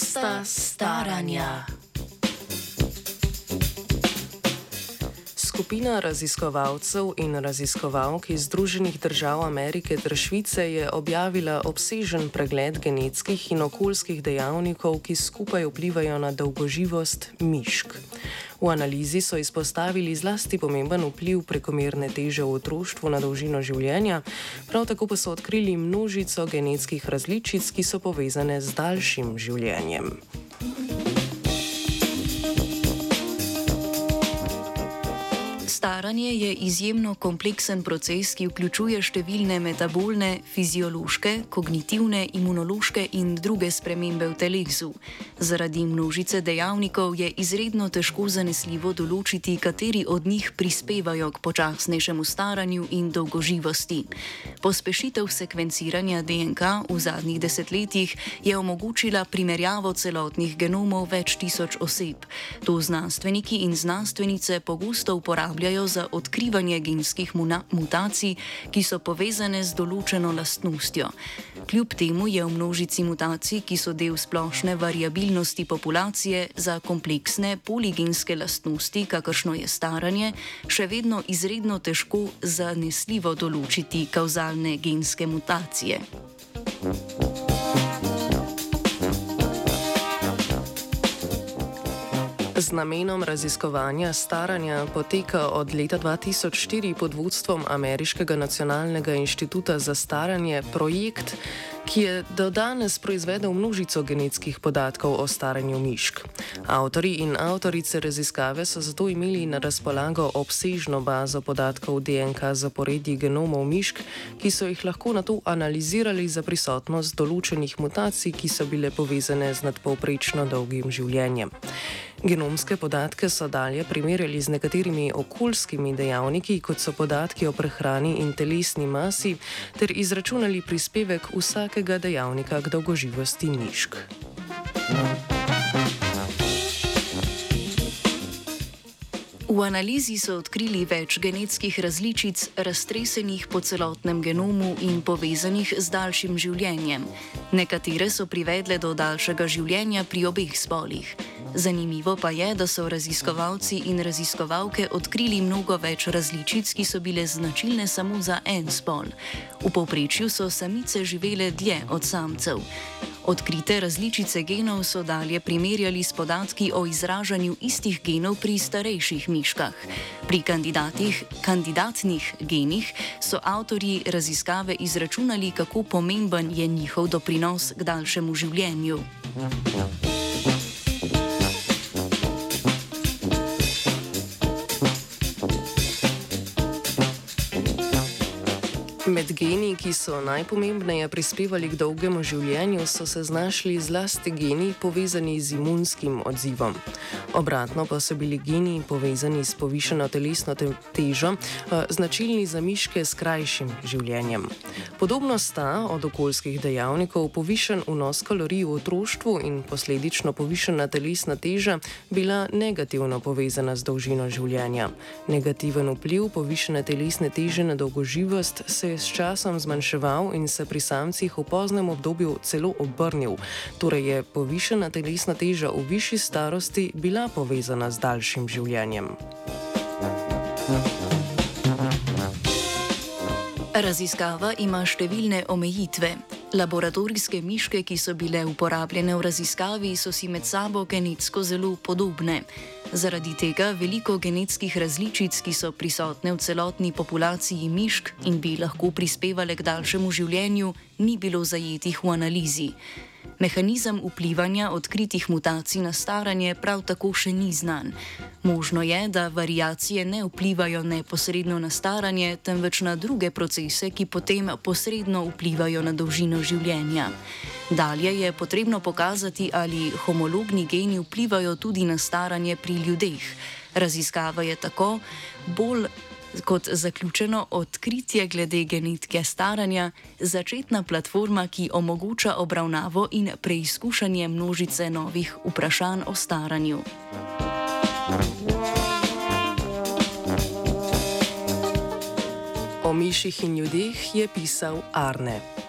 Starosta staranja. Skupina raziskovalcev in raziskovalk iz Združenih držav Amerike ter Švice je objavila obsežen pregled genetskih in okoljskih dejavnikov, ki skupaj vplivajo na dolgoživost mišk. V analizi so izpostavili zlasti pomemben vpliv prekomerne teže v otroštvu na dolžino življenja, prav tako pa so odkrili množico genetskih različic, ki so povezane z daljšim življenjem. Staranje je izjemno kompleksen proces, ki vključuje številne metabolne, fiziološke, kognitivne, imunološke in druge spremembe v telesu. Zaradi množice dejavnikov je izredno težko zanesljivo določiti, kateri od njih prispevajo k počasnejšemu staranju in dolgoživosti. Pospešitev sekvenciranja DNK v zadnjih desetletjih je omogočila primerjavo celotnih genomov več tisoč oseb. To znanstveniki in znanstvenice pogosto uporabljajo uporabljajo za odkrivanje genskih mutacij, ki so povezane z določeno lastnostjo. Kljub temu je v množici mutacij, ki so del splošne variabilnosti populacije, za kompleksne poligenske lastnosti, kakršno je staranje, še vedno izredno težko zanesljivo določiti kauzalne genske mutacije. Thank you. Z namenom raziskovanja staranja poteka od leta 2004 pod vodstvom Ameriškega nacionalnega inštituta za staranje projekt, ki je do danes proizvedel množico genetskih podatkov o staranju mišk. Avtori in avtorice raziskave so zato imeli na razpolago obsežno bazo podatkov DNK zaporedji genomov mišk, ki so jih lahko na to analizirali za prisotnost določenih mutacij, ki so bile povezane z nadpovprečno dolgim življenjem. Genomske podatke so dalje primerjali z nekaterimi okoljskimi dejavniki, kot so podatki o prehrani in telesni masi, ter izračunali prispevek vsakega dejavnika k dolgoživosti mišk. V analizi so odkrili več genetskih različic, raztresenih po celotnem genomu in povezanih z daljšim življenjem. Nekatere so privedle do daljšega življenja pri obeh spolih. Zanimivo pa je, da so raziskovalci in raziskovalke odkrili mnogo več različic, ki so bile značilne samo za en spol. V povprečju so samice živele dlje od samcev. Odkrite različice genov so dalje primerjali s podatki o izražanju istih genov pri starejših miškah. Pri kandidatnih genih so avtorji raziskave izračunali, kako pomemben je njihov doprinos k daljšemu življenju. Ja. Med geni, ki so najpomembneje prispevali k dolgemu življenju, so se znašli zlasti geni povezani z imunskim odzivom. Obratno pa so bili geni povezani s povišeno telesno težo, značilni za miške s krajšim življenjem. Podobno sta od okoljskih dejavnikov povišen vnos kalorij v otroštvu in posledično povišena telesna teža bila negativno povezana z dolžino življenja. Negativen vpliv povišene telesne teže na dolgoživost se je s časom zmanjševal in se pri samcih v poznem obdobju celo obrnil. Torej je povišena telesna teža v višji starosti bila povezana z daljšim življenjem. Raziskava ima številne omejitve. Laboratorijske miške, ki so bile uporabljene v raziskavi, so si med sabo genetsko zelo podobne. Zaradi tega veliko genetskih različic, ki so prisotne v celotni populaciji mišk in bi lahko prispevale k daljšemu življenju, ni bilo zajetih v analizi. Mehanizem vplivanja odkritih mutacij na staranje prav tako še ni znan. Možno je, da variacije ne vplivajo neposredno na staranje, temveč na druge procese, ki potem posredno vplivajo na dolžino življenja. Dalje je potrebno pokazati, ali homologni geni vplivajo tudi na staranje pri ljudeh. Raziskava je tako bolj kot zaključeno odkritje glede genetike staranja, začetna platforma, ki omogoča obravnavo in preizkušanje množice novih vprašanj o staranju. O miših in ljudeh je pisal Arne.